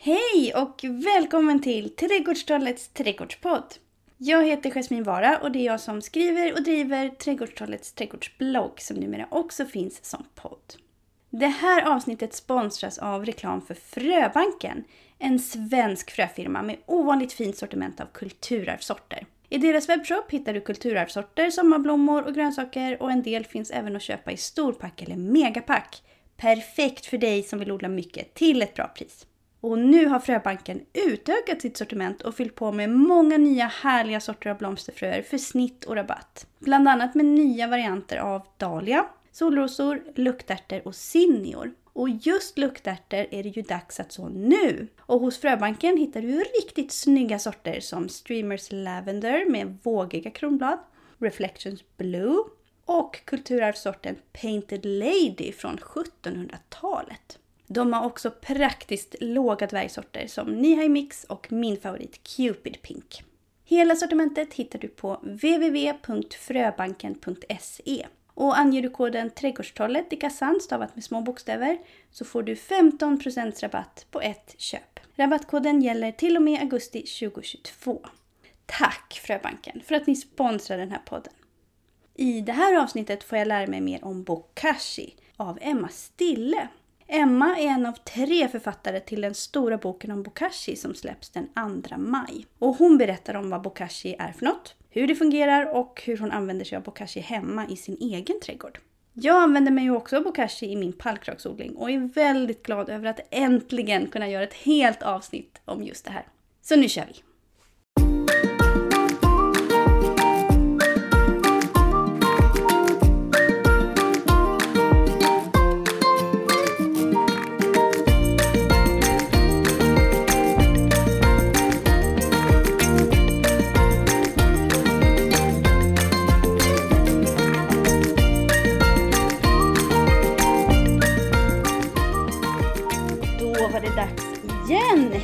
Hej och välkommen till Trädgårdstrollets trädgårdspodd. Jag heter Jasmin Vara och det är jag som skriver och driver Trädgårdstrollets trädgårdsblogg som numera också finns som podd. Det här avsnittet sponsras av reklam för Fröbanken, en svensk fröfirma med ovanligt fint sortiment av kulturarvssorter. I deras webbshop hittar du kulturarvssorter, sommarblommor och grönsaker och en del finns även att köpa i storpack eller megapack. Perfekt för dig som vill odla mycket till ett bra pris. Och nu har Fröbanken utökat sitt sortiment och fyllt på med många nya härliga sorter av blomsterfröer för snitt och rabatt. Bland annat med nya varianter av dahlia, solrosor, luktärtor och zinnior. Och just luktärtor är det ju dags att så nu! Och hos Fröbanken hittar du riktigt snygga sorter som Streamers Lavender med vågiga kronblad, Reflections Blue och kulturarvssorten Painted Lady från 1700-talet. De har också praktiskt låga dvärgsorter som Nihai Mix och min favorit Cupid Pink. Hela sortimentet hittar du på www.fröbanken.se och anger du koden Trädgårdstrollet i kassan stavat med små bokstäver så får du 15% rabatt på ett köp. Rabattkoden gäller till och med augusti 2022. Tack Fröbanken för att ni sponsrar den här podden. I det här avsnittet får jag lära mig mer om bokashi av Emma Stille. Emma är en av tre författare till den stora boken om bokashi som släpps den 2 maj. Och hon berättar om vad bokashi är för något, hur det fungerar och hur hon använder sig av bokashi hemma i sin egen trädgård. Jag använder mig ju också av bokashi i min pallkraksodling och är väldigt glad över att äntligen kunna göra ett helt avsnitt om just det här. Så nu kör vi!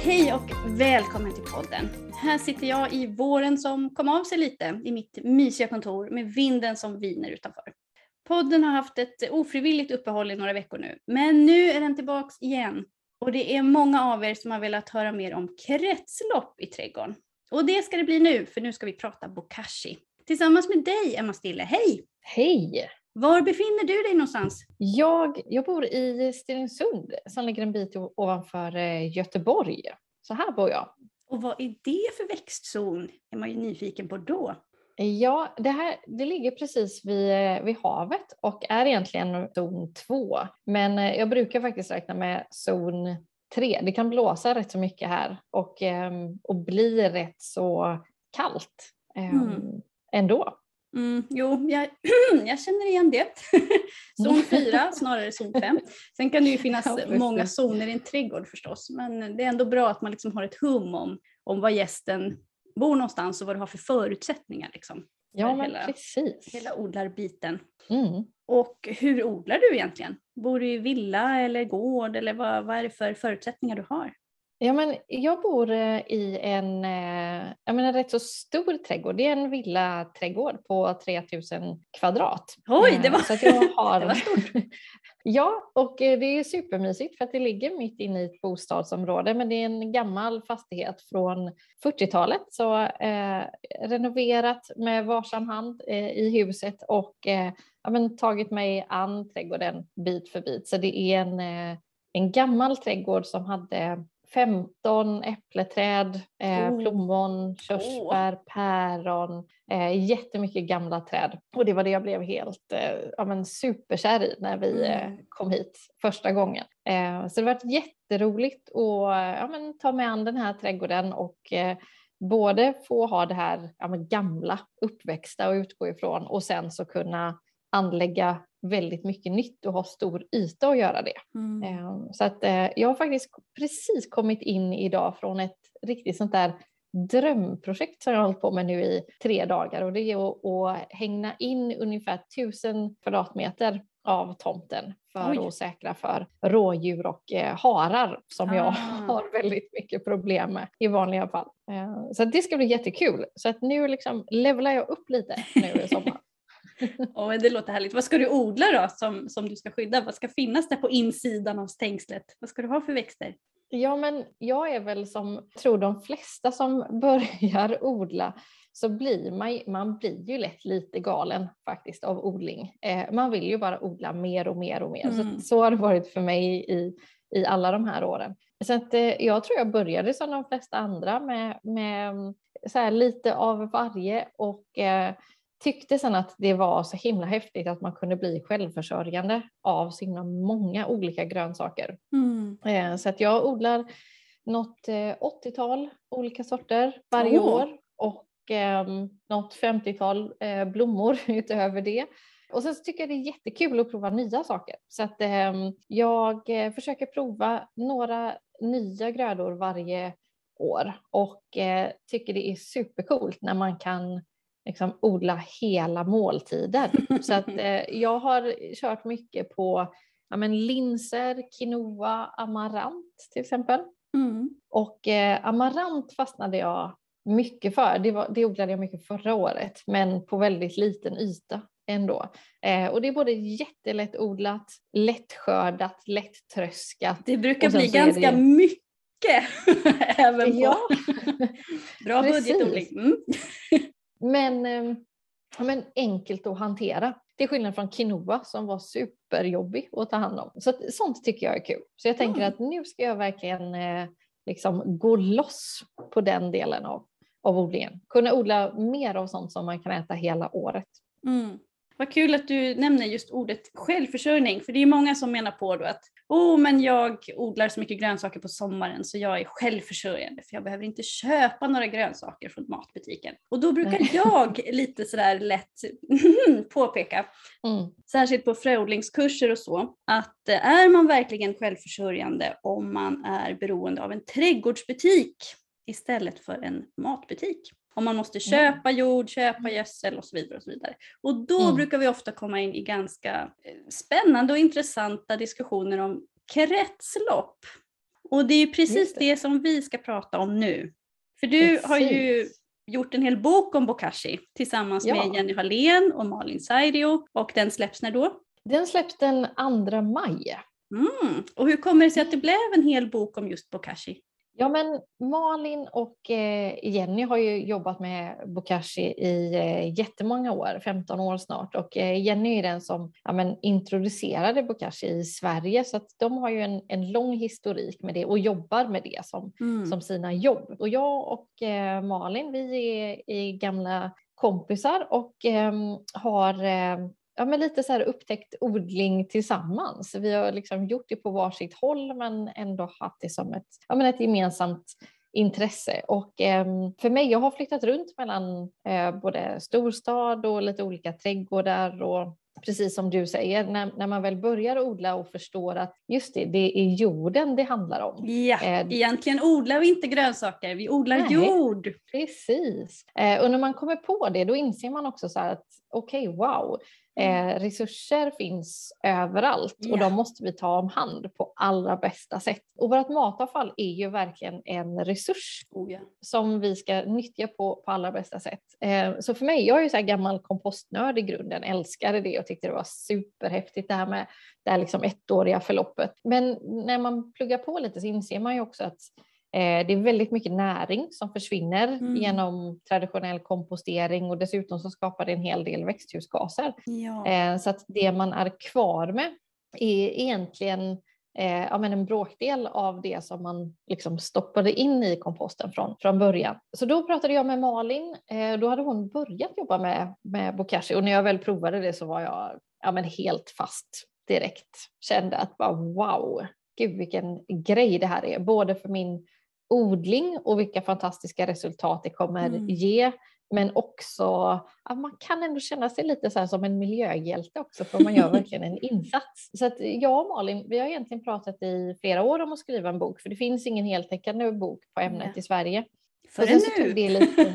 Hej och välkommen till podden. Här sitter jag i våren som kom av sig lite i mitt mysiga kontor med vinden som viner utanför. Podden har haft ett ofrivilligt uppehåll i några veckor nu, men nu är den tillbaks igen. Och det är många av er som har velat höra mer om kretslopp i trädgården. Och det ska det bli nu, för nu ska vi prata bokashi. Tillsammans med dig, Emma Stille. Hej! Hej! Var befinner du dig någonstans? Jag, jag bor i Stenungsund som ligger en bit ovanför eh, Göteborg. Så här bor jag. Och vad är det för växtzon? är man ju nyfiken på då. Ja, det här det ligger precis vid, eh, vid havet och är egentligen zon 2. Men eh, jag brukar faktiskt räkna med zon 3. Det kan blåsa rätt så mycket här och, ehm, och bli rätt så kallt ehm, Mm. ändå. Mm, jo, jag, jag känner igen det. Zon 4 snarare zon 5. Sen kan det ju finnas många zoner i en trädgård förstås. Men det är ändå bra att man liksom har ett hum om, om var gästen bor någonstans och vad du har för förutsättningar. Liksom, Ja, för men hela, precis. hela odlarbiten. Mm. Och hur odlar du egentligen? Bor du i villa eller gård eller vad, vad är det för förutsättningar du har? Ja, men jag bor eh, i en, eh, jag menar, rätt så stor trädgård. Det är en villaträdgård på 3000 kvadrat. Oj, det Eh, var, så att jag har... det var stort. ja, och det är supermysigt för att det ligger mitt inne i ett bostadsområde, men det är en gammal fastighet från 40-talet, så eh, renoverat med varsam hand eh, i huset och eh, ja, men, tagit mig an trädgården bit för bit. Så det är en, en gammal trädgård som hade 15 äppleträd, eh, Oh. plommon, körsbär, päron, eh, jättemycket gamla träd. Och det var det jag blev helt eh, ja, men superkär i när vi eh, Mm. kom hit första gången. Eh, så det var jätteroligt att ja, men, ta mig an den här trädgården och eh, både få ha det här ja, men, gamla uppväxta och utgå ifrån och sen så kunna anlägga väldigt mycket nytt och ha stor yta att göra det. Mm. Eh, Så att eh, jag har faktiskt precis kommit in idag från ett riktigt sånt där drömprojekt som jag har hållit på med nu i tre dagar och det är att, att hängna in ungefär tusen kvadratmeter av tomten för Oj. att säkra för rådjur och eh, harar som jag Ah. har väldigt mycket problem med i vanliga fall. Eh, Så det ska bli jättekul. Så att nu liksom levlar jag upp lite nu i sommar. Ja, men det låter härligt. Vad ska du odla då som, som du ska skydda? Vad ska finnas där på insidan av stängslet? Vad ska du ha för växter? Ja, men jag är väl som, tror de flesta som börjar odla, så blir man, man blir ju lätt lite galen faktiskt av odling. Eh, man vill ju bara odla mer och mer och mer. Mm. Så, så har det varit för mig i, i alla de här åren. Så att, eh, jag tror jag började som de flesta andra med, med så lite av varje och eh, tyckte sen att det var så himla häftigt att man kunde bli självförsörjande av så himla många olika grönsaker. Mm. Eh, så att jag odlar något 80-tal eh, olika sorter varje oh. år och eh, något 50-tal eh, blommor utöver det. Och sen så tycker jag det är jättekul att prova nya saker. Så att ehm, jag försöker prova några nya grödor varje år och tycker det är supercoolt när man kan liksom odla hela måltider. Så att eh, jag har kört mycket på ja, men linser, quinoa, amarant till exempel. Mm. Och eh, amarant fastnade jag mycket för. Det, var, det odlade jag mycket förra året, men på väldigt liten yta ändå. Eh, och det är både jättelättodlat, lättskördat, lättröskat. Det brukar bli ganska det... mycket även på. Ja. Bra budgetodling. Mm. Men, eh, men enkelt att hantera. Till skillnad från quinoa som var superjobbig att ta hand om. Så att, sånt tycker jag är kul. Så jag tänker mm. att nu ska jag verkligen eh, liksom gå loss på den delen av, av odlingen. Kunna odla mer av sånt som man kan äta hela året. Mm. Vad kul att du nämner just ordet självförsörjning, för det är många som menar på då att oh, men jag odlar så mycket grönsaker på sommaren så jag är självförsörjande för jag behöver inte köpa några grönsaker från matbutiken. Och då brukar jag lite sådär lätt påpeka, mm. särskilt på fröodlingskurser och så, att eh, är man verkligen självförsörjande om man är beroende av en trädgårdsbutik istället för en matbutik? Om man måste köpa jord, köpa mm. gödsel och så vidare. Och så vidare. Och då mm. brukar vi ofta komma in i ganska eh, spännande och intressanta diskussioner om kretslopp. Och det är precis det. det. som vi ska prata om nu. För du precis. har ju gjort en hel bok om bokashi tillsammans ja. med Jenny Hallén och Malin Sairio och den släpps när då? Den släpps den 2 maj. Mm. Och hur kommer det sig att det blev en hel bok om just bokashi? Ja, men Malin och eh, Jenny har ju jobbat med Bokashi i eh, jättemånga år, 15 år snart. Och eh, Jenny är den som ja, men, introducerade Bokashi i Sverige, så att de har ju en, en lång historik med det och jobbar med det som, mm. som sina jobb. Och jag och Malin, vi är, är gamla kompisar och ehm, har ja, men lite så här upptäckt odling tillsammans. Vi har liksom gjort det på varsitt håll men ändå haft det som ett, ja, men ett gemensamt intresse. Och eh, för mig, jag har flyttat runt mellan eh, både storstad och lite olika trädgårdar och precis som du säger, när, när man väl börjar odla och förstår att just det, det är jorden det handlar om. Ja, eh, egentligen odlar vi inte grönsaker, vi odlar nej, jord. Precis. Eh, och när man kommer på det, då inser man också så att okej, okay, wow. Eh, resurser finns överallt och de måste vi ta om hand på allra bästa sätt. Och vårt matavfall är ju verkligen en resurs oh, yeah. som vi ska nyttja på, på allra bästa sätt. Eh, så för mig, jag är ju så här gammal kompostnörd i grunden, älskade det och tyckte det var superhäftigt det här med det här liksom ettåriga förloppet. Men när man pluggar på lite så inser man ju också att det är väldigt mycket näring som försvinner mm. genom traditionell kompostering och dessutom så skapar det en hel del växthusgaser. Ja. Eh, så att det man är kvar med är egentligen eh, ja, men en bråkdel av det som man liksom stoppade in i komposten från, från början. Så då pratade jag med Malin, då hade hon börjat jobba med, med bokashi och när jag väl provade det så var jag ja, men helt fast direkt. Kände att bara wow, gud vilken grej det här är, både för min odling och vilka fantastiska resultat det kommer mm. ge. Men också att man kan ändå känna sig lite så som en miljöhjälte också för man gör verkligen en insats. Så att jag och Malin, vi har egentligen pratat i flera år om att skriva en bok för det finns ingen heltäckande bok på ämnet mm. i Sverige. Förrän nu! Det lite,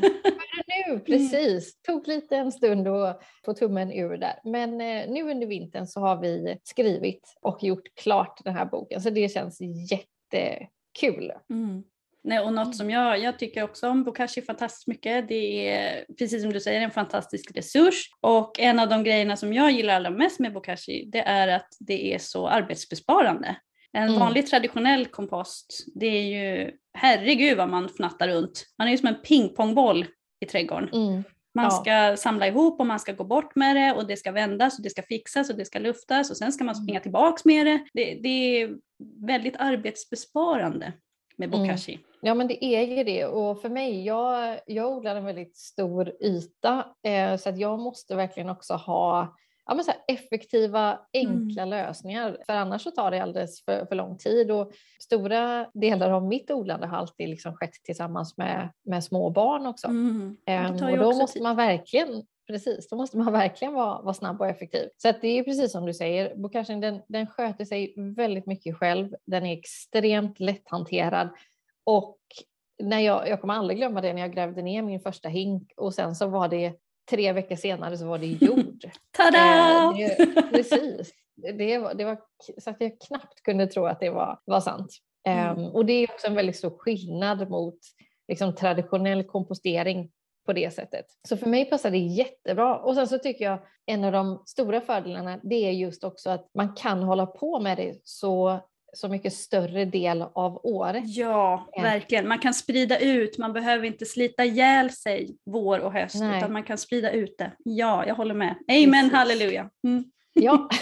nu, mm. precis. Tog lite en stund att få tummen ur där. Men eh, nu under vintern så har vi skrivit och gjort klart den här boken så det känns jättekul. Mm. Nej, och något mm. som jag, jag tycker också om Bokashi fantastiskt mycket, det är precis som du säger en fantastisk resurs och en av de grejerna som jag gillar allra mest med Bokashi det är att det är så arbetsbesparande. En Mm. vanlig traditionell kompost, det är ju, herregud vad man fnattar runt. Man är ju som en pingpongboll i trädgården. Mm. Man Ja. ska samla ihop och man ska gå bort med det och det ska vändas och det ska fixas och det ska luftas och sen ska man Mm. springa tillbaks med det. Det, det är väldigt arbetsbesparande med Mm. bokashi. Ja men det är ju det och för mig, jag, jag odlar en väldigt stor yta eh, så att jag måste verkligen också ha ja, men så effektiva, enkla lösningar för annars så tar det alldeles för, för lång tid och stora delar av mitt odlande har alltid liksom skett tillsammans med, med små barn också. Mm. Ehm, och då måste tid. man verkligen Precis, då måste man verkligen vara, vara snabb och effektiv. Så att det är precis som du säger, bokashin den, den sköter sig väldigt mycket själv. Den är extremt lätthanterad och när jag, jag kommer aldrig glömma det när jag grävde ner min första hink och sen så var det tre veckor senare så var det jord. Tada! Eh, det, precis. Det var, det var så att jag knappt kunde tro att det var, var sant. Mm. Ehm, och det är också en väldigt stor skillnad mot liksom, traditionell kompostering på det sättet. Så för mig passar det jättebra. Och sen så tycker jag en av de stora fördelarna det är just också att man kan hålla på med det så, så mycket större del av året. Ja, verkligen. Man kan sprida ut, man behöver inte slita ihjäl sig vår och höst Nej. utan man kan sprida ut det. Ja, jag håller med. Amen, Precis. halleluja. Mm. Ja.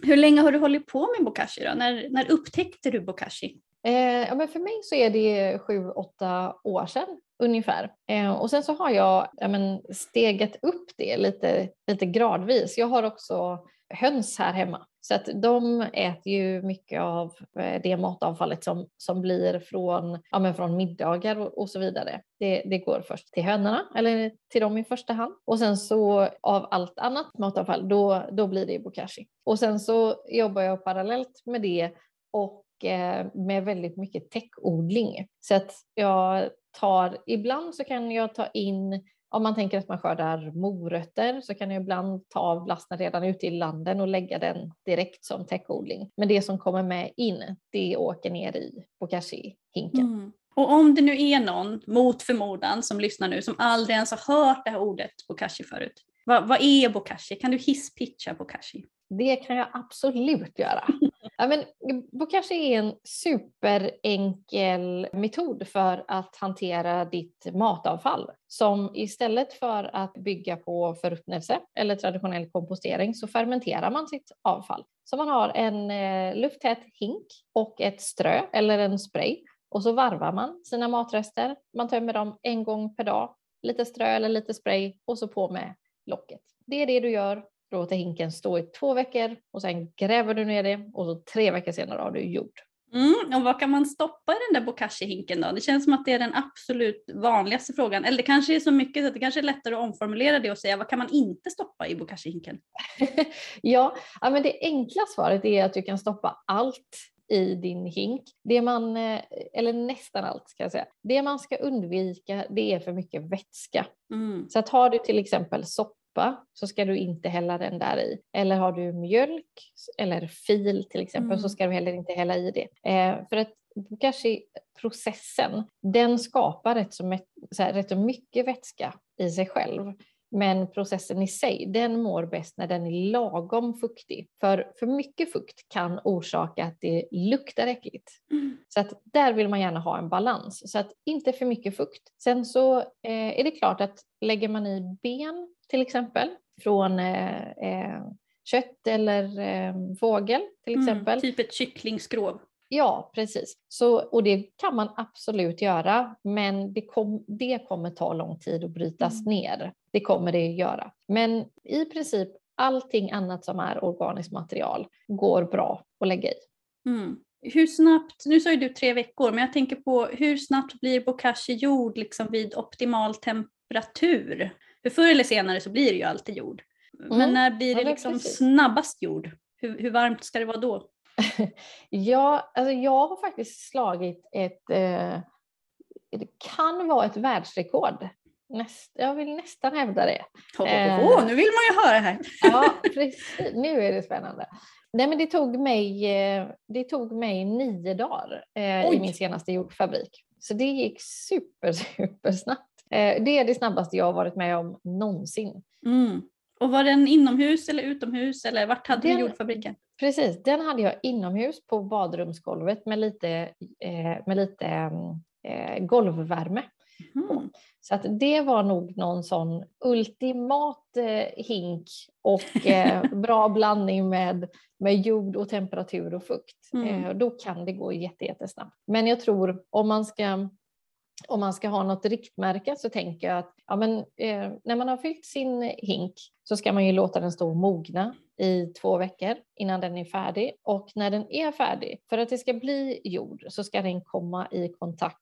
Hur länge har du hållit på med bokashi då? När, när upptäckte du bokashi? Eh, ja, men för mig så är det sju, åtta år sedan ungefär. Eh, och sen så har jag ja, men, stegat upp det lite, lite gradvis. Jag har också höns här hemma. Så att de äter ju mycket av eh, det matavfallet som, som blir från, ja, men från middagar och, och så vidare. Det, det går först till hönorna, eller till dem i första hand. Och sen så av allt annat matavfall, då, då blir det bokashi. Och sen så jobbar jag parallellt med det och med väldigt mycket täckodling. Så att jag tar, ibland så kan jag ta in, om man tänker att man skördar morötter så kan jag ibland ta av blasten redan ute i landen och lägga den direkt som täckodling. Men det som kommer med in, det åker ner i bokashi-hinken. Mm. Och om det nu är någon, mot förmodan, som lyssnar nu som aldrig ens har hört det här ordet bokashi förut. Vad, vad är bokashi? Kan du hisspitcha bokashi? Det kan jag absolut göra. Ja, men Bokashi är en superenkel metod för att hantera ditt matavfall. Som istället för att bygga på förruttnelse eller traditionell kompostering så fermenterar man sitt avfall. Så man har en eh, lufttät hink och ett strö eller en spray och så varvar man sina matrester. Man tömmer dem en gång per dag. Lite strö eller lite spray och så på med locket. Det är det du gör låter hinken stå i två veckor och sen gräver du ner det och så tre veckor senare har du jord. Mm, och vad kan man stoppa i den där bokashi-hinken då? Det känns som att det är den absolut vanligaste frågan. Eller det kanske är så mycket så att det kanske är lättare att omformulera det och säga vad kan man inte stoppa i bokashi-hinken? ja, men det enkla svaret är att du kan stoppa allt i din hink. Det man, eh, eller nästan allt ska jag säga. Det man ska undvika det är för mycket vätska. Mm. Så att har du till exempel soppa så ska du inte hälla den där i. Eller har du mjölk eller fil till exempel Mm. så ska du heller inte hälla i det. Eh, för att kanske processen, den skapar rätt så, rätt så mycket vätska i sig själv. Men processen i sig, den mår bäst när den är lagom fuktig. För för mycket fukt kan orsaka att det luktar äckligt. Mm. Så att där vill man gärna ha en balans. Så att inte för mycket fukt. Sen så eh, är det klart att lägger man i ben till exempel från eh, eh, kött eller eh, fågel till exempel. Mm. Typ ett kycklingskrov. Ja, precis. Så, och det kan man absolut göra, men det, kom, det kommer ta lång tid att brytas Mm. ner. Det kommer det göra. Men i princip allting annat som är organiskt material går bra att lägga i. Mm. Hur snabbt, nu sa ju du tre veckor, men jag tänker på hur snabbt blir bokashi jord liksom vid optimal temperatur? För förr eller senare så blir det ju alltid jord. Men Mm. när blir det Ja, det liksom precis. snabbast jord? Hur, hur varmt ska det vara då? Ja, alltså jag har faktiskt slagit ett, eh, det kan vara ett världsrekord. Näst, jag vill nästan hävda det. Ho, Eh. ho, ho, nu vill man ju höra här. Ja, precis. Nu är det spännande. Nej, men det tog mig, eh, det tog mig nio dagar eh, i min senaste jordfabrik. Så det gick super, super snabbt. Eh, det är det snabbaste jag har varit med om någonsin. Mm. Och var den inomhus eller utomhus eller vart hade Den- du jordfabriken? Precis, den hade jag inomhus på badrumsgolvet med lite, eh, med lite eh, golvvärme. Mhm. Så att det var nog någon sån ultimat eh, hink och bra blandning med, med jord och temperatur och fukt. Mm. Då kan det gå jätte, jättesnabbt. Men jag tror om man ska om man ska ha något riktmärke så tänker jag att ja, men, eh, när man har fyllt sin hink så ska man ju låta den stå och mogna i två veckor innan den är färdig. Och när den är färdig, för att det ska bli jord så ska den komma i kontakt.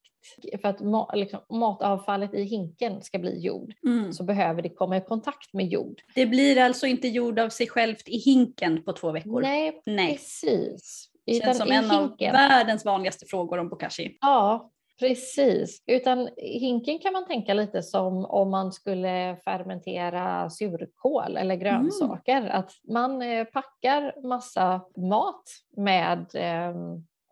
För att ma- liksom, matavfallet i hinken ska bli jord Mm. så behöver det komma i kontakt med jord. Det blir alltså inte jord av sig självt i hinken på två veckor? Nej, Nej. precis. Det känns som en av hinken- världens vanligaste frågor om bokashi. Ja, precis. Utan hinken kan man tänka lite som om man skulle fermentera surkål eller grönsaker. Att man eh, packar massa mat med eh,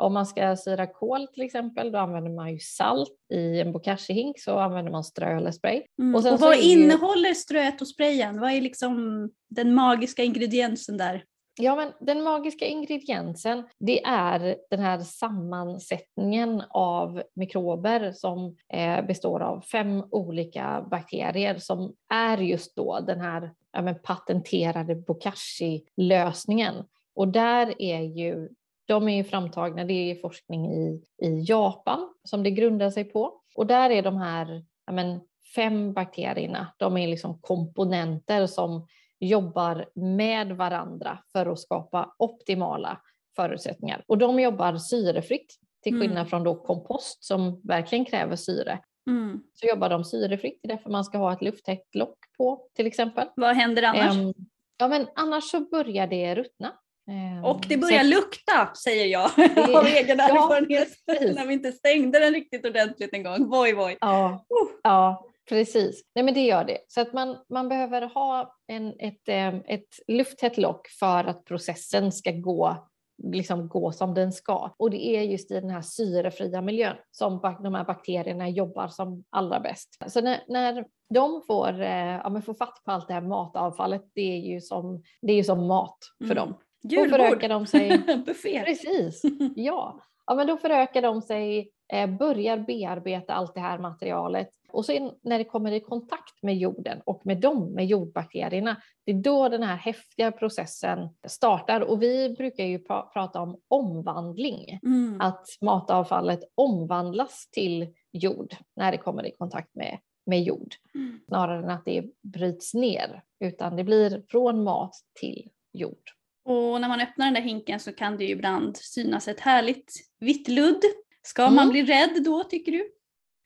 om man ska syra kål till exempel, då använder man ju salt. I en bokashi-hink så använder man strö eller spray. Mm. Och Och, vad innehåller ströet och sprayen? Vad är liksom den magiska ingrediensen där? Ja, men den magiska ingrediensen, det är den här sammansättningen av mikrober som eh, består av fem olika bakterier som är just då den här ja, men patenterade bokashi-lösningen. Och där är ju, de är ju framtagna, det är forskning i, i Japan som det grundar sig på. Och där är de här ja, men, fem bakterierna, de är liksom komponenter som jobbar med varandra för att skapa optimala förutsättningar. Och de jobbar syrefritt, till Mm. skillnad från då kompost som verkligen kräver syre. Mm. Så jobbar de syrefritt, det är därför man ska ha ett lufttäckt lock på till exempel. Vad händer annars? Ehm, ja, men annars så börjar det ruttna. Ehm, och det så börjar att- lukta, säger jag Det- av egen ja, erfarenhet. precis. När vi inte stängde den riktigt ordentligt en gång. Voj, voj. Ja, Uh. ja precis. Nej, men det gör det. Så att man, man behöver ha en, ett, eh, ett lufttätt lock för att processen ska gå, liksom gå som den ska. Och det är just i den här syrefria miljön som de här bakterierna jobbar som allra bäst. Så när, när de får, eh, ja, men får fatt på allt det här matavfallet, det är ju som, det är ju som mat för Mm. dem. Då Julbord. förökar de sig Buffé. Precis, ja. ja men då förökar de sig, börjar bearbeta allt det här materialet och sen när det kommer i kontakt med jorden och med dem, med jordbakterierna, det är då den här häftiga processen startar. Och vi brukar ju pra- prata om omvandling, Mm. att matavfallet omvandlas till jord när det kommer i kontakt med, med jord, Mm. snarare än att det bryts ner, utan det blir från mat till jord. Och när man öppnar den där hinken så kan det ju ibland synas ett härligt vitt ludd. Ska man Mm. bli rädd då tycker du?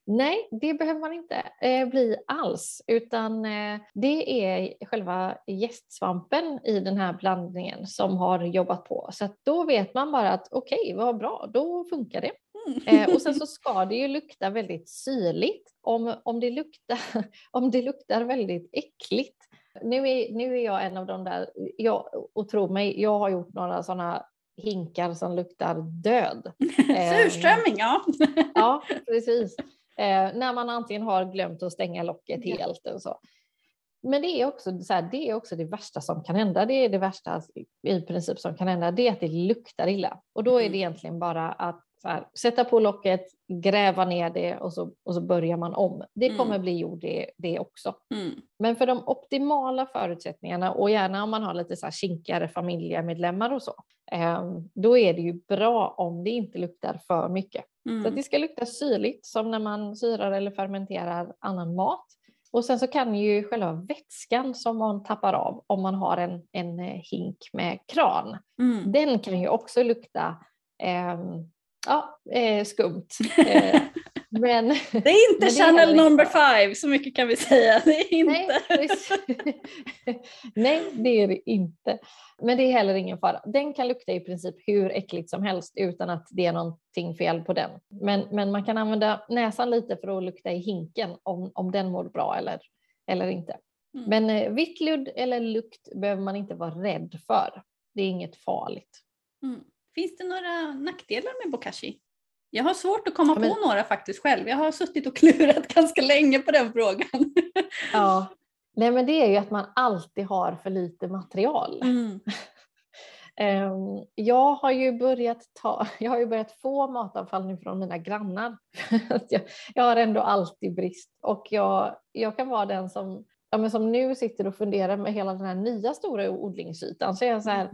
Nej, det behöver man inte eh, bli alls, utan eh, det är själva gästsvampen i den här blandningen som har jobbat på. Så då vet man bara att okej, vad bra, då funkar det. Mm. Eh, och sen så ska det ju lukta väldigt syrligt. Om, om, det luktar, om det luktar väldigt äckligt. Nu är, nu är jag en av de där, jag, och tro mig, jag har gjort några sådana hinkar som luktar död. Eh, Surströmming, ja. Ja, precis. Eh, när man antingen har glömt att stänga locket helt och så. Men det är, också, så här, det är också det värsta som kan hända. Det är det värsta i princip som kan hända. Det är att det luktar illa. Och då är Mm. det egentligen bara att här, sätta på locket, gräva ner det och så, och så börjar man om. Det Mm. kommer bli jord det, det också. Mm. Men för de optimala förutsättningarna och gärna om man har lite så här kinkigare familjemedlemmar och så, eh, då är det ju bra om det inte luktar för mycket. Så Mm. det ska lukta syrligt som när man syrar eller fermenterar annan mat. Och sen så kan ju själva vätskan som man tappar av om man har en, en hink med kran, Mm. den kan ju också lukta ehm, ja, eh, skumt. Eh, men Det är inte det är Channel heller number five, så mycket kan vi säga. Det är inte. Nej. Nej, det är det inte. Men det är heller ingen fara. Den kan lukta i princip hur äckligt som helst utan att det är någonting fel på den. Men, men man kan använda näsan lite för att lukta i hinken om, om den mår bra eller, eller inte. Mm. Men eh, vitt ludd eller lukt behöver man inte vara rädd för. Det är inget farligt. Mm. Finns det några nackdelar med bokashi? Jag har svårt att komma Ja, men- på några faktiskt själv. Jag har suttit och klurat ganska länge på den frågan. Ja. Nej, men det är ju att man alltid har för lite material. Mm. Ehm, jag har ju börjat ta, jag har ju börjat få matavfall nu från mina grannar. jag, har ändå alltid brist och jag, jag kan vara den som, ja, men som nu sitter och funderar med hela den här nya stora odlingsytan. Så jag så här.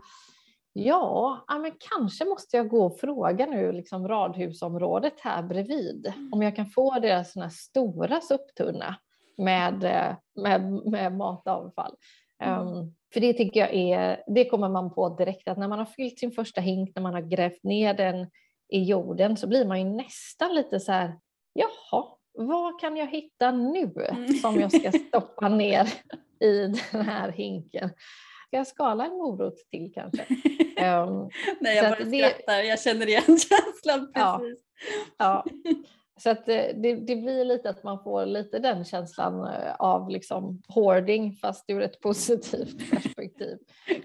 Ja, men kanske måste jag gå och fråga nu liksom radhusområdet här bredvid mm. om jag kan få deras såna stora soptunna med, eh, med, med matavfall. Mm. Um, för det tycker jag är, det kommer man på direkt att när man har fyllt sin första hink, när man har grävt ner den i jorden så blir man ju nästan lite så här, jaha, vad kan jag hitta nu mm. som jag ska stoppa ner i den här hinken? Ska jag skala en morot till kanske? Um, Nej, jag bara skrattar, det... jag känner igen känslan precis. Ja, ja. Så att eh, det, det, blir lite att man får lite den känslan eh, av liksom hoarding fast ur ett positivt perspektiv.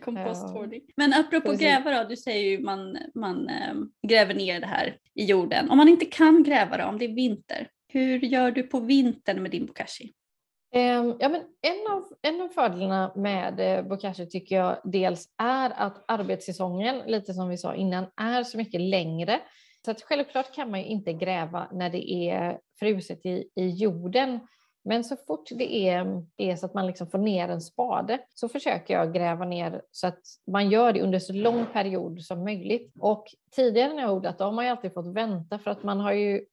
Komposthording. Men apropå Precis. gräva då, du säger ju man, man ähm, gräver ner det här i jorden. Om man inte kan gräva då, om det är vinter, hur gör du på vintern med din bokashi? Ehm, ja, men en, av, en av fördelarna med eh, bokashi tycker jag dels är att arbetssäsongen, lite som vi sa innan, är så mycket längre. Så att självklart kan man ju inte gräva när det är fruset i, i jorden. Men så fort det är, är så att man liksom får ner en spade så försöker jag gräva ner så att man gör det under så lång period som möjligt. Och tidigare när jag odlat då har man ju alltid fått vänta för att man har ju,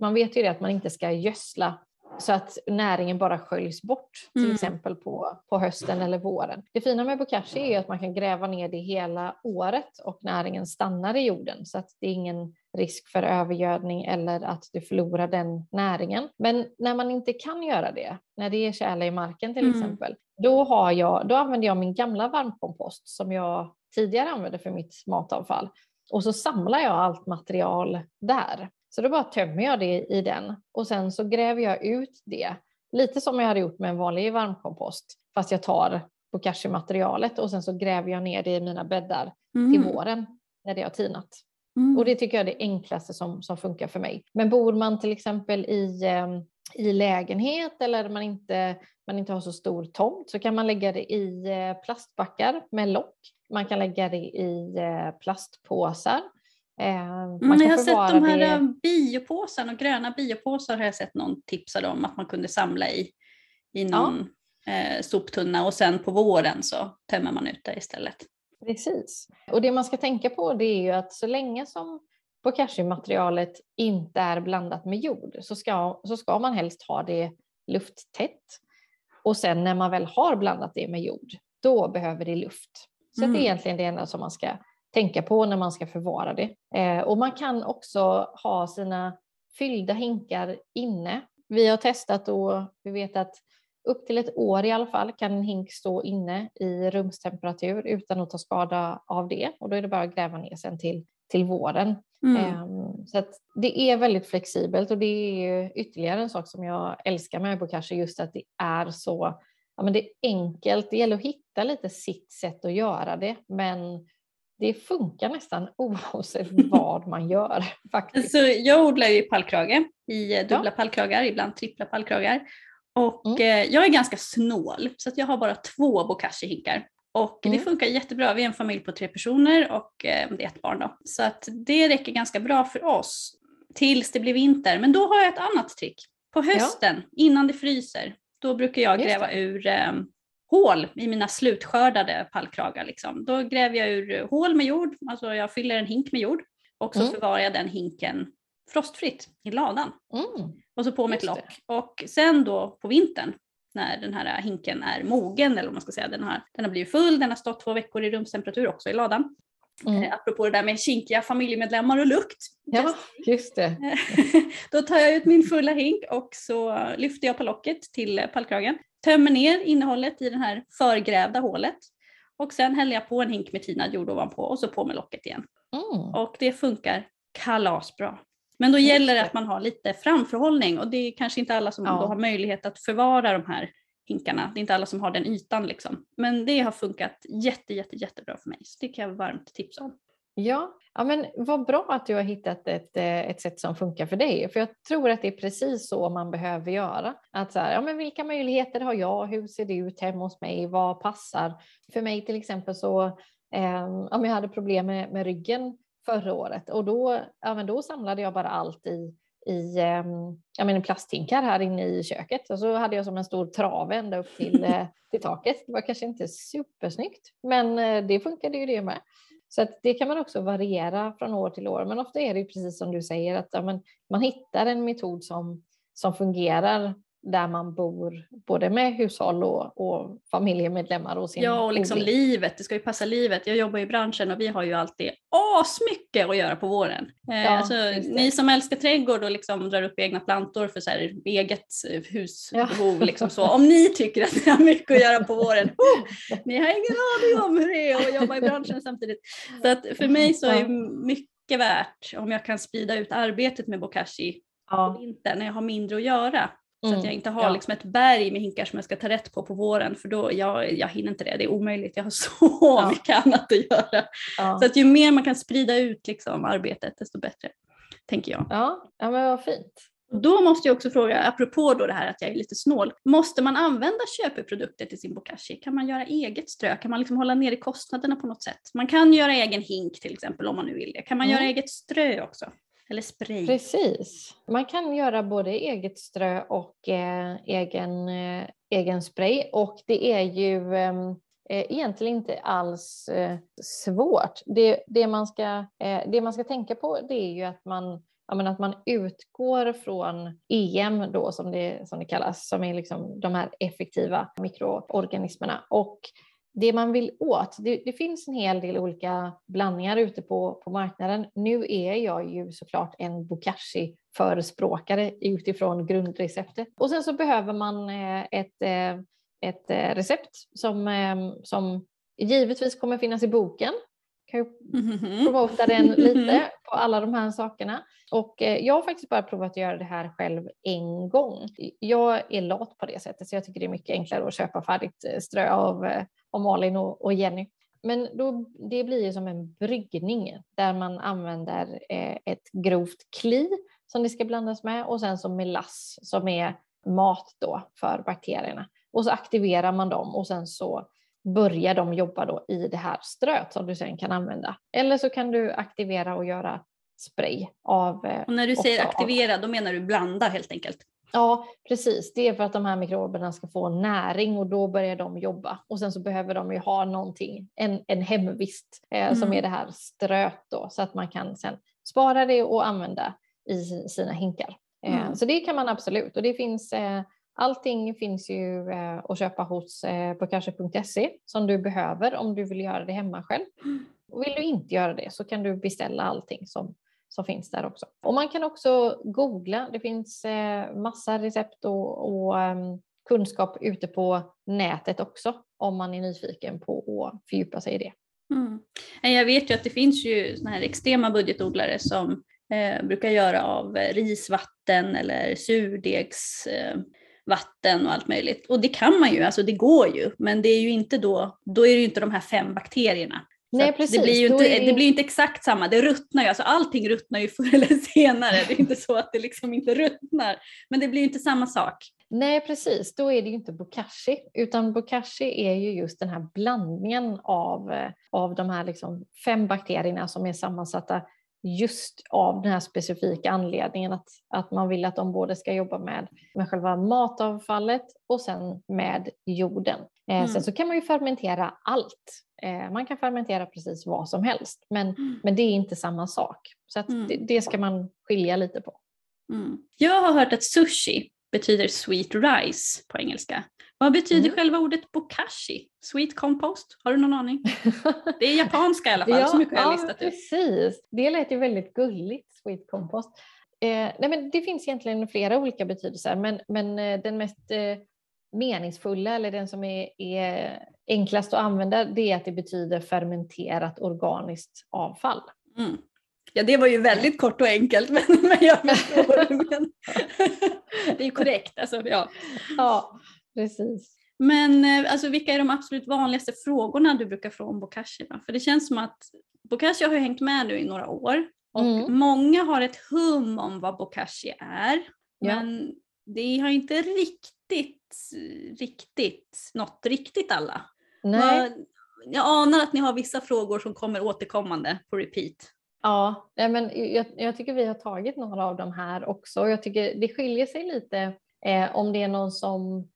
man vet ju det att man inte ska gödsla så att näringen bara sköljs bort, till mm. exempel på, på hösten eller våren. Det fina med bokashi är att man kan gräva ner det hela året och näringen stannar i jorden så att det är ingen risk för övergödning eller att du förlorar den näringen. Men när man inte kan göra det, när det är tjäle i marken till mm. exempel, då, har jag, då använder jag min gamla varmkompost som jag tidigare använde för mitt matavfall och så samlar jag allt material där. Så då bara tömmer jag det i den och sen så gräver jag ut det. Lite som jag hade gjort med en vanlig varmkompost, fast jag tar bokashi-materialet och sen så gräver jag ner det i mina bäddar mm. till våren när det har tinat. Mm. Och det tycker jag är det enklaste som, som funkar för mig. Men bor man till exempel i, eh, i lägenhet eller man inte, man inte har så stor tomt så kan man lägga det i eh, plastbackar med lock. Man kan lägga det i eh, plastpåsar. Mm, jag har sett de här det... biopåsarna och gröna biopåsar har jag sett någon tipsade om att man kunde samla i, i någon ja. eh, soptunna och sen på våren så tömmer man ut det istället. Precis. Och det man ska tänka på det är ju att så länge som bokashi-materialet inte är blandat med jord så ska, så ska man helst ha det lufttätt. Och sen när man väl har blandat det med jord, då behöver det luft. Så mm. det är egentligen det enda som man ska tänka på när man ska förvara det. Eh, och man kan också ha sina fyllda hinkar inne. Vi har testat och vi vet att upp till ett år i alla fall kan en hink stå inne i rumstemperatur utan att ta skada av det och då är det bara att gräva ner sen till, till våren. Mm. Um, så det är väldigt flexibelt och det är ytterligare en sak som jag älskar med Bokashi just att det är så ja, men det är enkelt. Det gäller att hitta lite sitt sätt att göra det men det funkar nästan oavsett vad man gör. Faktiskt. Så jag odlar ju pallkrage i dubbla ja. pallkragar, ibland trippla pallkragar. Och mm. eh, jag är ganska snål så att jag har bara två bokashi-hinkar. Och mm. det funkar jättebra. Vi är en familj på tre personer och eh, det är ett barn då. Så att det räcker ganska bra för oss tills det blir vinter. Men då har jag ett annat trick. På hösten, ja. innan det fryser, då brukar jag gräva ur eh, hål i mina slutskördade pallkragar. Liksom. Då gräver jag ur hål med jord, alltså jag fyller en hink med jord och så mm. förvarar jag den hinken frostfritt i ladan. Mm. Och så på med ett lock. Och sen då på vintern när den här hinken är mogen, eller vad man ska säga, den har, den har blivit full, den har stått två veckor i rumstemperatur också i ladan. Mm. Eh, apropå det där med kinkiga familjemedlemmar och lukt. Ja, just det. då tar jag ut min fulla hink och så lyfter jag på locket till pallkragen, tömmer ner innehållet i det här förgrävda hålet och sen häller jag på en hink med tinad jord ovanpå och så på med locket igen. Mm. Och det funkar kalasbra. Men då gäller det att man har lite framförhållning och det är kanske inte alla som ja. har möjlighet att förvara de här hinkarna. Det är inte alla som har den ytan liksom. Men det har funkat jätte, jätte, jättebra för mig så det kan jag varmt tipsa om. Ja, ja men vad bra att du har hittat ett, eh, ett sätt som funkar för dig. För jag tror att det är precis så man behöver göra. Att så här, ja, men vilka möjligheter har jag? Hur ser det ut hemma hos mig? Vad passar? För mig till exempel så, eh, om jag hade problem med, med ryggen förra året och då, ja, men då samlade jag bara allt i i ehm, jag menar, plasthinkar här inne i köket och så hade jag som en stor trave ända upp till, eh, till taket. Det var kanske inte supersnyggt, men eh, det funkade ju det med. Så det kan man också variera från år till år. Men ofta är det precis som du säger att ja, men man hittar en metod som, som fungerar där man bor, både med hushåll och, och familjemedlemmar och sin Ja, och liksom odling. livet, det ska ju passa livet. Jag jobbar i branschen och vi har ju alltid asmycket att göra på våren. Eh, ja, alltså, ni som älskar trädgård och liksom drar upp egna plantor för så här, eget eh, husbehov, ja. liksom så. om ni tycker att ni har mycket att göra på våren, oh, ni har ingen aning om hur det är att jobba i branschen samtidigt. Så att för mig så är mycket värt om jag kan sprida ut arbetet med bokashi ja. vintern när jag har mindre att göra. Så mm, att jag inte har ja. liksom ett berg med hinkar som jag ska ta rätt på på våren för då jag, jag hinner inte det, det är omöjligt. Jag har så ja. mycket annat att göra. Ja. Så att ju mer man kan sprida ut liksom arbetet desto bättre, tänker jag. Ja, ja men vad fint. Då måste jag också fråga, apropå då det här att jag är lite snål, måste man använda köpeprodukter till sin bokashi? Kan man göra eget strö? Kan man liksom hålla nere kostnaderna på något sätt? Man kan göra egen hink till exempel om man nu vill det. Kan man mm. göra eget strö också? Eller spray. Precis. Man kan göra både eget strö och eh, egen, eh, egen spray. Och det är ju ehm, eh, egentligen inte alls eh, svårt. Det, det, man ska, eh, det man ska tänka på det är ju att man att man utgår från EM då som det, som det kallas, som är liksom de här effektiva mikroorganismerna. Och det man vill åt, det, det, finns en hel del olika blandningar ute på, på marknaden. Nu är jag ju såklart en bokashi-förespråkare utifrån grundreceptet. Och sen så behöver man eh, ett, eh, ett eh, recept som, som givetvis kommer finnas i boken. Kan ju mm-hmm. promota den lite på alla de här sakerna. Och jag har faktiskt bara provat att göra det här själv en gång. Jag är lat på det sättet så jag tycker det är mycket enklare att köpa färdigt strö av och Malin och, och Jenny. Men då, det blir ju som en bryggning där man använder eh, ett grovt kli som det ska blandas med och sen så melass som är mat då för bakterierna. Och så aktiverar man dem och sen så börjar de jobba då i det här ströet som du sen kan använda. Eller så kan du aktivera och göra spray av. Eh, och när du säger aktivera, av... då menar du blanda helt enkelt? Ja, precis. Det är för att de här mikroberna ska få näring och då börjar de jobba. Och sen så behöver de ju ha någonting, en, en hemvist eh, mm. som är det här ströt då, så att man kan sen spara det och använda i sina hinkar. Eh, mm. Så det kan man absolut och det finns eh, Allting finns ju eh, att köpa hos eh, på kanske.se som du behöver om du vill göra det hemma själv. Mm. Och vill du inte göra det så kan du beställa allting som som finns där också. Och man kan också googla. Det finns eh, massa recept och, och um, kunskap ute på nätet också om man är nyfiken på att fördjupa sig i det. Mm. Jag vet ju att det finns ju såna här extrema budgetodlare som eh, brukar göra av risvatten eller surdegsvatten eh, och allt möjligt. Och det kan man ju, alltså det går ju, men det är ju inte då, då är det ju inte de här fem bakterierna Nej, precis. Det blir ju inte, är... det blir inte exakt samma, det ruttnar ju, alltså allting ruttnar ju förr eller senare. Det är inte så att det liksom inte ruttnar, men det blir ju inte samma sak. Nej precis, då är det ju inte bokashi utan bokashi är ju just den här blandningen av, eh, av de här liksom fem bakterierna som är sammansatta just av den här specifika anledningen att, att man vill att de både ska jobba med, med själva matavfallet och sen med jorden. Eh, mm. Sen så kan man ju fermentera allt. Eh, man kan fermentera precis vad som helst, men, mm. men det är inte samma sak. Så att mm. det, det, ska man skilja lite på. Mm. Jag har hört att sushi betyder sweet rice på engelska. Vad betyder mm. själva ordet bokashi? Sweet compost? Har du någon aning? Det är japanska i alla fall, ja, så mycket har jag listat ut. Precis, det lät ju väldigt gulligt, sweet compost. Eh, nej men det finns egentligen flera olika betydelser, men, men eh, den mest eh, meningsfulla eller den som är, är, enklast att använda det är att det betyder fermenterat organiskt avfall. Mm. Ja, det var ju väldigt kort och enkelt, men, men jag förstår vad du menar. Det är ju korrekt. Alltså, ja. ja, precis. Men eh, alltså, vilka är de absolut vanligaste frågorna du brukar få om bokashi? För det känns som att bokashi har hängt med nu i några år och Mm. många har ett hum om vad bokashi är. Ja. Men det har inte riktigt, riktigt nått riktigt alla. Nej. Jag anar att ni har vissa frågor som kommer återkommande på repeat. Ja, men jag, jag tycker vi har tagit några av de här också. Jag tycker det skiljer sig lite eh, om det är någon som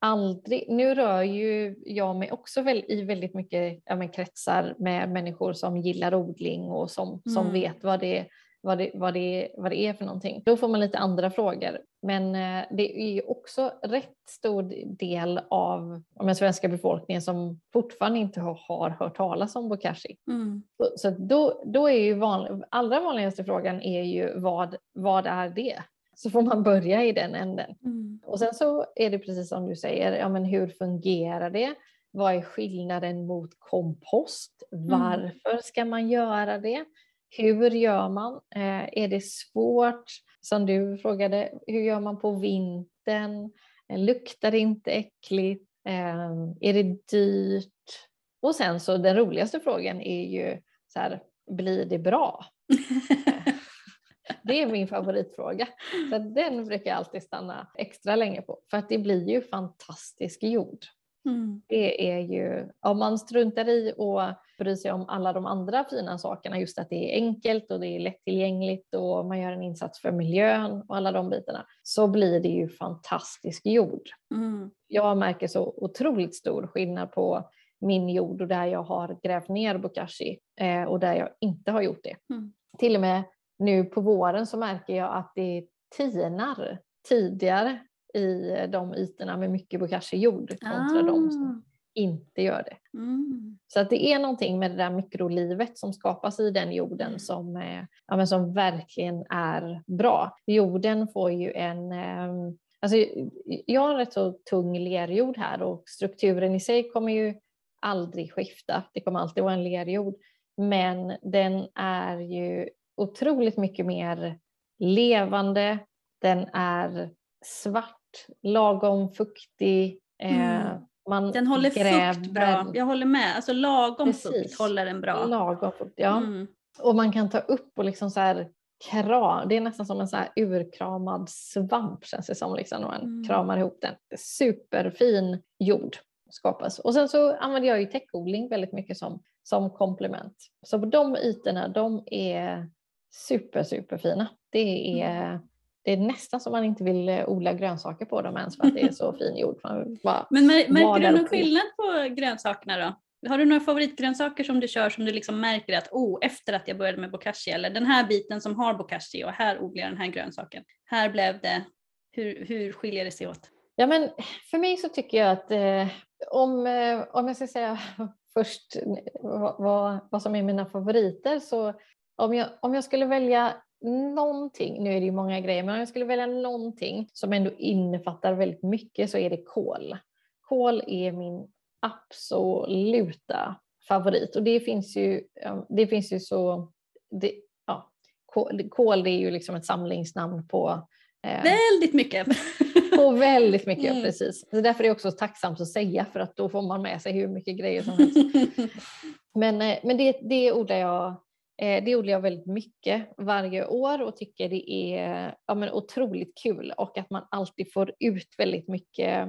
aldrig... Nu rör ju jag mig också väl, i väldigt mycket ja, men kretsar med människor som gillar odling och som, som Mm. vet vad det, vad, det, vad, det, vad det är för någonting. Då får man lite andra frågor. Men eh, det är ju också rätt stor del av men svenska befolkningen som fortfarande inte har, hört talas om bokashi. Mm. Så- Så då, då är ju vanlig, allra vanligaste frågan är ju vad, vad är det? Så får man börja i den änden. Mm. Och sen så är det precis som du säger, ja men hur fungerar det? Vad är skillnaden mot kompost? Varför ska man göra det? Hur gör man? Eh, är det svårt? Som du frågade, hur gör man på vintern? Eh, luktar det inte äckligt? Eh, är det dyrt? Och sen så den roligaste frågan är ju så här, blir det bra? Det är min favoritfråga. Så den brukar jag alltid stanna extra länge på. För att det blir ju fantastisk jord. Mm. Det är ju, om man struntar i och bryr sig om alla de andra fina sakerna, just att det är enkelt och det är lättillgängligt och man gör en insats för miljön och alla de bitarna, så blir det ju fantastisk jord. Mm. Jag märker så otroligt stor skillnad på min jord och där jag har grävt ner bokashi eh, och där jag inte har gjort det. Mm. Till och med nu på våren så märker jag att det tinar tidigare i de ytorna med mycket bokashi-jord kontra de som inte gör det. Mm. Så att det är någonting med det där mikrolivet som skapas i den jorden som, eh, ja, men som verkligen är bra. Jorden får ju en... Eh, alltså, jag har en rätt så tung lerjord här och strukturen i sig kommer ju aldrig skifta. Det kommer alltid vara en lerjord. Men den är ju otroligt mycket mer levande. Den är svart, lagom fuktig. Eh, Mm. man Den håller gräver fukt bra. Jag håller med. Alltså lagom fukt Precis. håller den bra. Lagom fukt, ja. Mm. Och man kan ta upp och liksom så här kram. Det är nästan som en så här urkramad svamp känns det som liksom, när man Mm. kramar ihop den. Superfin jord skapas. Och sen så använder jag ju täckodling väldigt mycket som, som komplement. Så på de ytorna, de är super, superfina. Det är, det är nästan som man inte vill eh, odla grönsaker på dem ens för att det är så fin jord. Men mär, märker du någon skillnad på grönsakerna då? Har du några favoritgrönsaker som du kör som du liksom märker att oh, efter att jag började med bokashi eller den här biten som har bokashi och här odlar jag den här grönsaken. Här blev det, hur, hur skiljer det sig åt? Ja, men för mig så tycker jag att eh, om, eh, om jag ska säga först vad, vad, vad som är mina favoriter så om jag, om jag skulle välja någonting, nu är det ju många grejer, men om jag skulle välja någonting som ändå innefattar väldigt mycket så är det kål. Kål är min absoluta favorit och det finns ju, det finns ju så, det, ja, kål det är ju liksom ett samlingsnamn på eh, Väldigt mycket. på väldigt mycket, Mm. precis. Så därför är det också tacksamt att säga för att då får man med sig hur mycket grejer som helst. Men, eh, men det, det, odlar jag, det odlar jag väldigt mycket varje år och tycker det är ja, men otroligt kul och att man alltid får ut väldigt mycket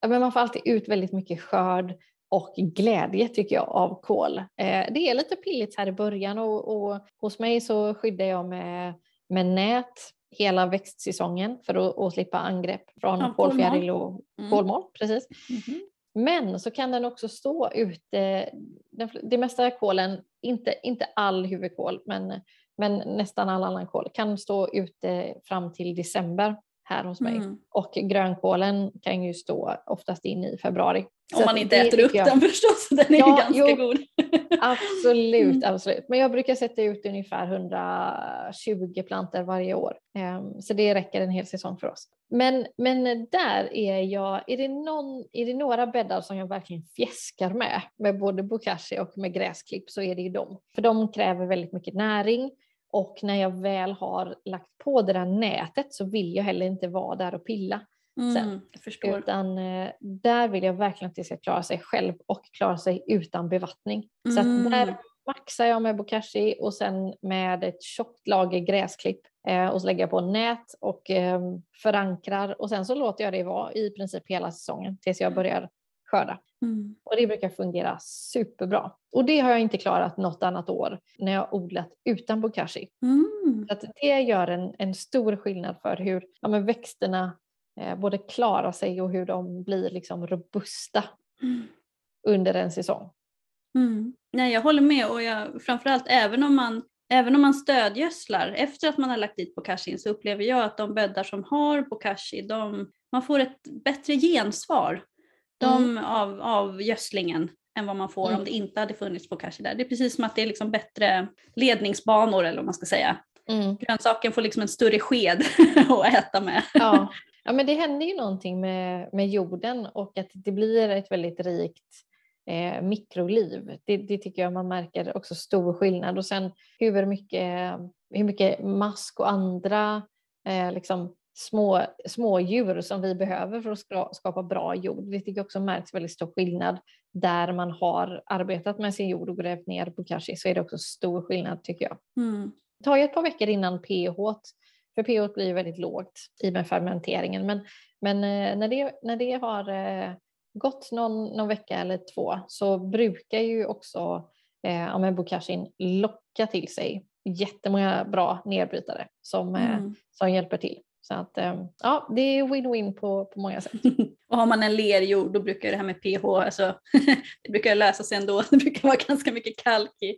ja, men man får alltid ut väldigt mycket skörd och glädje tycker jag av kål. Eh, det är lite pilligt här i början och, och hos mig så skyddar jag med, med nät hela växtsäsongen för att, att slippa angrepp från Ja, kolfjäril och Mm. kolmård. Precis. Mhm. Men så kan den också stå ute, den, det mesta kålen, inte, inte all huvudkål, men, men nästan all annan kål. Kan stå ute fram till december här hos mig. Mm. Och grönkålen kan ju stå oftast in i februari. Om man inte äter upp jag- den förstås, den är Ja, ju ganska jo. god. Absolut, Mm. absolut. Men jag brukar sätta ut ungefär 120 planter varje år. Ehm, Så det räcker en hel säsong för oss. Men, men där är jag, är det, någon, är det några bäddar som jag verkligen fjäskar med, med både bokashi och med gräsklipp så är det ju dem. För de kräver väldigt mycket näring och när jag väl har lagt på det där nätet så vill jag heller inte vara där och pilla. Mm, jag förstår. Utan eh, där vill jag verkligen att det ska klara sig själv och klara sig utan bevattning. Så att Mm. där, maxar jag med bokashi och sen med ett tjockt lager gräsklipp eh, och så lägger jag på nät och eh, förankrar och sen så låter jag det vara i princip hela säsongen tills jag börjar skörda. Mm. Och det brukar fungera superbra. Och det har jag inte klarat något annat år när jag odlat utan bokashi. Mm. att det gör en, en stor skillnad för hur ja, men växterna eh, både klarar sig och hur de blir liksom robusta mm. under en säsong. Mm. Nej, jag håller med och jag, framförallt även om man Även om man stödgödslar efter att man har lagt dit bokashin så upplever jag att de bäddar som har bokashi, de, man får ett bättre gensvar de, mm. av, av gödslingen än vad man får mm. om det inte hade funnits bokashi där. Det är precis som att det är liksom bättre ledningsbanor eller vad man ska säga. Mm. Grönsaken får liksom en större sked att äta med. Ja. ja, men det händer ju någonting med, med jorden och att det blir ett väldigt rikt eh, mikroliv. Det, det, tycker jag man märker också stor skillnad. Och sen hur mycket, hur mycket mask och andra eh, liksom små, små djur som vi behöver för att skapa bra jord. Det tycker jag också märks väldigt stor skillnad där man har arbetat med sin jord och grävt ner på kashi så är det också stor skillnad tycker jag. Mm. Det tar ju ett par veckor innan pH, för pH blir väldigt lågt i med fermenteringen, men, men eh, när, det, när det har eh, gått någon, någon vecka eller två så brukar ju också eh, ja, bokashin locka till sig jättemånga bra nedbrytare som, eh, mm. som hjälper till. Så att eh, ja, det är win-win på, på många sätt. och har man en lerjord då brukar det här med pH, alltså, det brukar lösa sig ändå. Det brukar vara ganska mycket kalk i,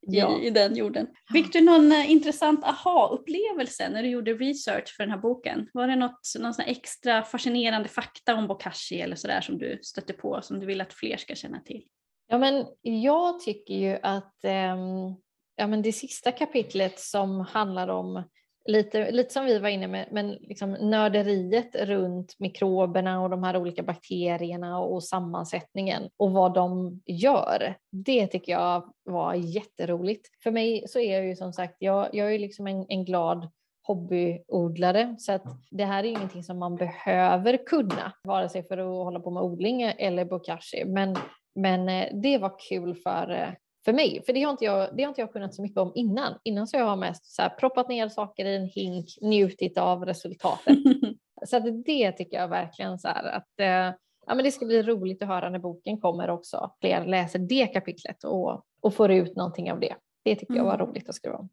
ja. i, den jorden. Fick du någon uh, intressant aha-upplevelse när du gjorde research för den här boken? Var det något någon extra fascinerande fakta om bokashi eller sådär som du stötte på som du vill att fler ska känna till? Ja, men jag tycker ju att um, ja, men det sista kapitlet som handlar om lite, lite som vi var inne med, men liksom nörderiet runt mikroberna och de här olika bakterierna och sammansättningen och vad de gör. Det tycker jag var jätteroligt. För mig så är jag ju som sagt, jag, jag är liksom en, en glad hobbyodlare så att det här är ingenting som man behöver kunna, vare sig för att hålla på med odling eller bokashi. Men, men eh, det var kul för eh, för mig. För det har inte jag, det har inte jag kunnat så mycket om innan. Innan så jag har mest så här, proppat ner saker i en hink, njutit av resultatet. så att det tycker jag verkligen så här att eh, ja, men det ska bli roligt att höra när boken kommer också. Fler läser det kapitlet och, och får ut någonting av det. Det tycker jag var mm. roligt att skriva om.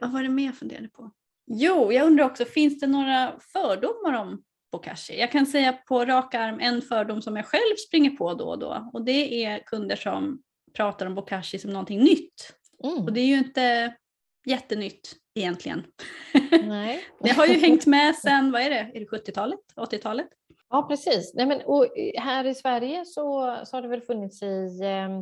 Vad var det mer jag funderade på? Jo, jag undrar också, finns det några fördomar om bokashi? Jag kan säga på rak arm en fördom som jag själv springer på då och då och det är kunder som pratar om bokashi som någonting nytt. Mm. Och det är ju inte jättenytt egentligen. Nej. det har ju hängt med sen, vad är det, är det 70-talet, 80-talet? Ja precis. Nej, men, och här i Sverige så, så har det väl funnits i, ehm,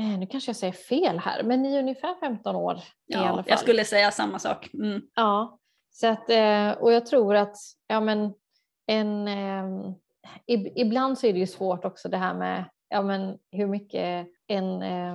eh, nu kanske jag säger fel här, men i ungefär 15 år ja, i alla fall. Jag skulle säga samma sak. Mm. Ja, så att, eh, och jag tror att ja, men, en, eh, ibland så är det ju svårt också det här med ja, men, hur mycket en, eh,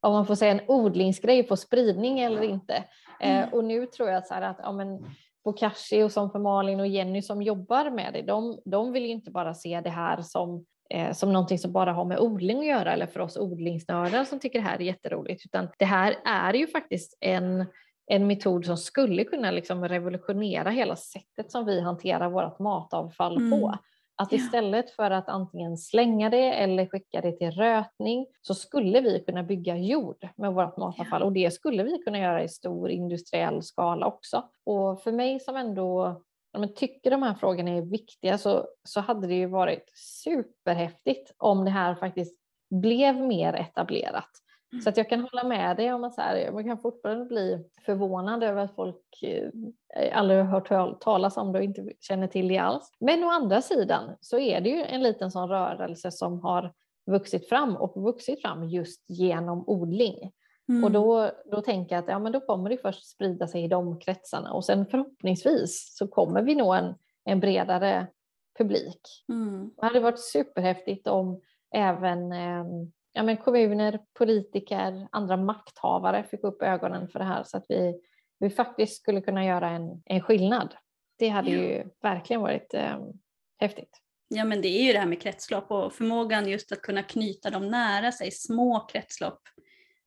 om man får säga en odlingsgrej på spridning eller inte. Eh, mm. och nu tror jag så att ja, men, Bokashi och som för Malin och Jenny som jobbar med det, de, de vill ju inte bara se det här som eh, som någonting som bara har med odling att göra eller för oss odlingsnördar som tycker det här är jätteroligt, utan det här är ju faktiskt en, en metod som skulle kunna liksom revolutionera hela sättet som vi hanterar vårt matavfall mm. på. Att istället för att antingen slänga det eller skicka det till rötning så skulle vi kunna bygga jord med vårt matavfall och det skulle vi kunna göra i stor industriell skala också. Och för mig som ändå ja, tycker de här frågorna är viktiga så, så hade det ju varit superhäftigt om det här faktiskt blev mer etablerat. Så att jag kan hålla med dig om att så här, man kan fortfarande bli förvånad över att folk eh, aldrig har hört talas om det och inte känner till det alls. Men å andra sidan så är det ju en liten sån rörelse som har vuxit fram och vuxit fram just genom odling. Mm. Och då, då tänker jag att ja, men då kommer det först sprida sig i de kretsarna och sen förhoppningsvis så kommer vi nå en, en bredare publik. Mm. Det hade varit superhäftigt om även eh, ja, men kommuner, politiker, andra makthavare fick upp ögonen för det här så att vi, vi faktiskt skulle kunna göra en, en skillnad. Det hade ja. ju verkligen varit eh, häftigt. Ja men det är ju det här med kretslopp och förmågan just att kunna knyta dem nära sig, små kretslopp.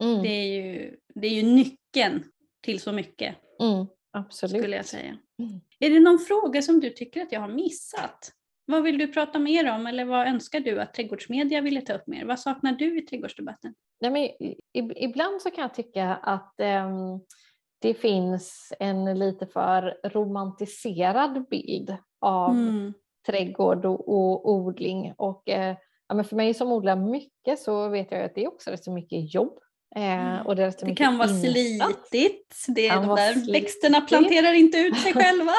Mm. Det, är ju, det är ju nyckeln till så mycket. Mm, absolut. Skulle jag säga. Mm. Är det någon fråga som du tycker att jag har missat? Vad vill du prata mer om eller vad önskar du att trädgårdsmedia ville ta upp mer? Vad saknar du i trädgårdsdebatten? Nej, men, ibland så kan jag tycka att um, det finns en lite för romantiserad bild av mm. trädgård och, och odling. Och, eh, ja, men för mig som odlar mycket så vet jag att det är också rätt så mycket jobb. Eh, mm. och det, det kan vara slitigt, det är de där slitigt. växterna planterar inte ut sig själva.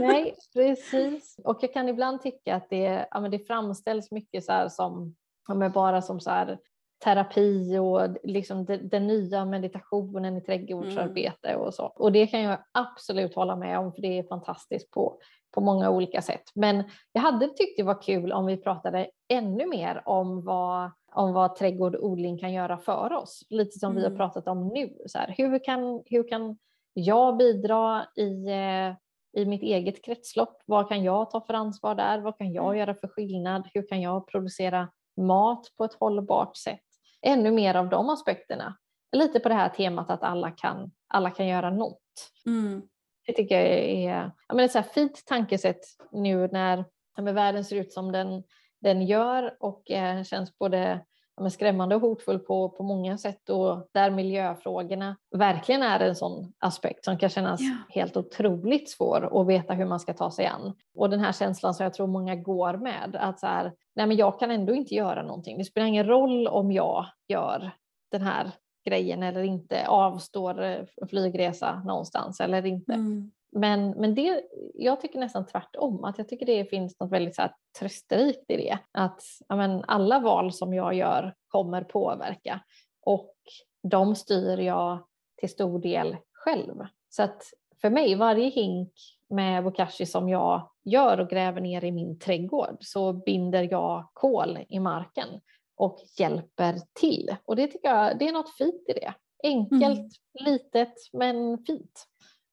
Nej, precis. Och jag kan ibland tycka att det, ja, det framställs mycket så som, ja, bara som så här, terapi och liksom den nya meditationen i trädgårdsarbete mm. och så. Och det kan jag absolut hålla med om för det är fantastiskt på, på många olika sätt. Men jag hade tyckt det var kul om vi pratade ännu mer om vad, om vad trädgård och odling kan göra för oss. Lite som mm. vi har mm. pratat om nu. Så här, hur, kan, hur kan jag bidra i, eh, i mitt eget kretslopp? Vad kan jag ta för ansvar där? Vad kan jag mm. göra för skillnad? Hur kan jag producera mat på ett hållbart sätt? ännu mer av de aspekterna. Lite på det här temat att alla kan, alla kan göra något. Mm. Det tycker jag är ja, men ett så fint tankesätt nu när ja, världen ser ut som den, den gör och eh, känns både ja, skrämmande och hotfull på, på många sätt och där miljöfrågorna verkligen är en sån aspekt som kan kännas ja. helt otroligt svår att veta hur man ska ta sig an. Och den här känslan som jag tror många går med att så här, nej men jag kan ändå inte göra någonting. Det spelar ingen roll om jag gör den här grejen eller inte, avstår en flygresa någonstans eller inte. Mm. Men, men det, jag tycker nästan tvärtom, att jag tycker det finns något väldigt så här trösterikt i det. Att men, alla val som jag gör kommer påverka och de styr jag till stor del själv. Så att för mig, varje hink med bokashi som jag gör och gräver ner i min trädgård så binder jag kol i marken och hjälper till. Och det tycker jag, det är något fint i det. Enkelt, mm. litet men fint.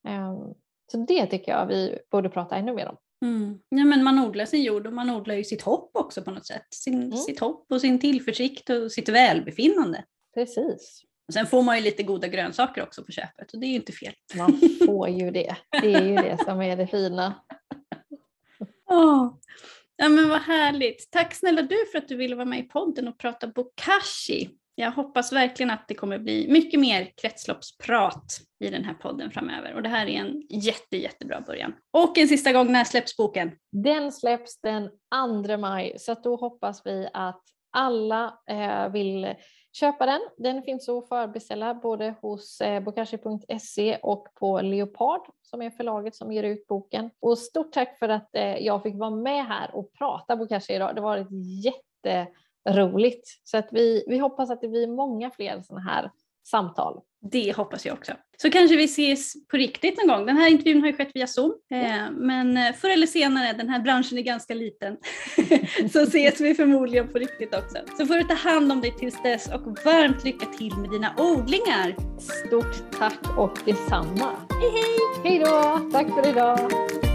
Um, så det tycker jag vi borde prata ännu mer om. Mm. Ja, men man odlar sin jord och man odlar ju sitt hopp också på något sätt. Sin, mm. Sitt hopp och sin tillförsikt och sitt välbefinnande. Precis. Och sen får man ju lite goda grönsaker också på köpet och det är ju inte fel. Man får ju det. Det är ju det som är det fina. Oh. Ja men vad härligt. Tack snälla du för att du ville vara med i podden och prata bokashi. Jag hoppas verkligen att det kommer bli mycket mer kretsloppsprat i den här podden framöver och det här är en jätte, jättebra början. Och en sista gång, när släpps boken? Den släpps den 2 maj så att då hoppas vi att alla eh, vill köpa den. Den finns att förbeställa både hos eh, bokashi.se och på Leopard som är förlaget som ger ut boken. Och stort tack för att eh, jag fick vara med här och prata bokashi idag. Det var ett jätte roligt. Så att vi, vi hoppas att det blir många fler sådana här samtal. Det hoppas jag också. Så kanske vi ses på riktigt någon gång. Den här intervjun har ju skett via Zoom, eh, men eh, förr eller senare, den här branschen är ganska liten, så ses vi förmodligen på riktigt också. Så får du ta hand om dig tills dess och varmt lycka till med dina odlingar. Stort tack och detsamma. Hej hej! Hej då! Tack för idag!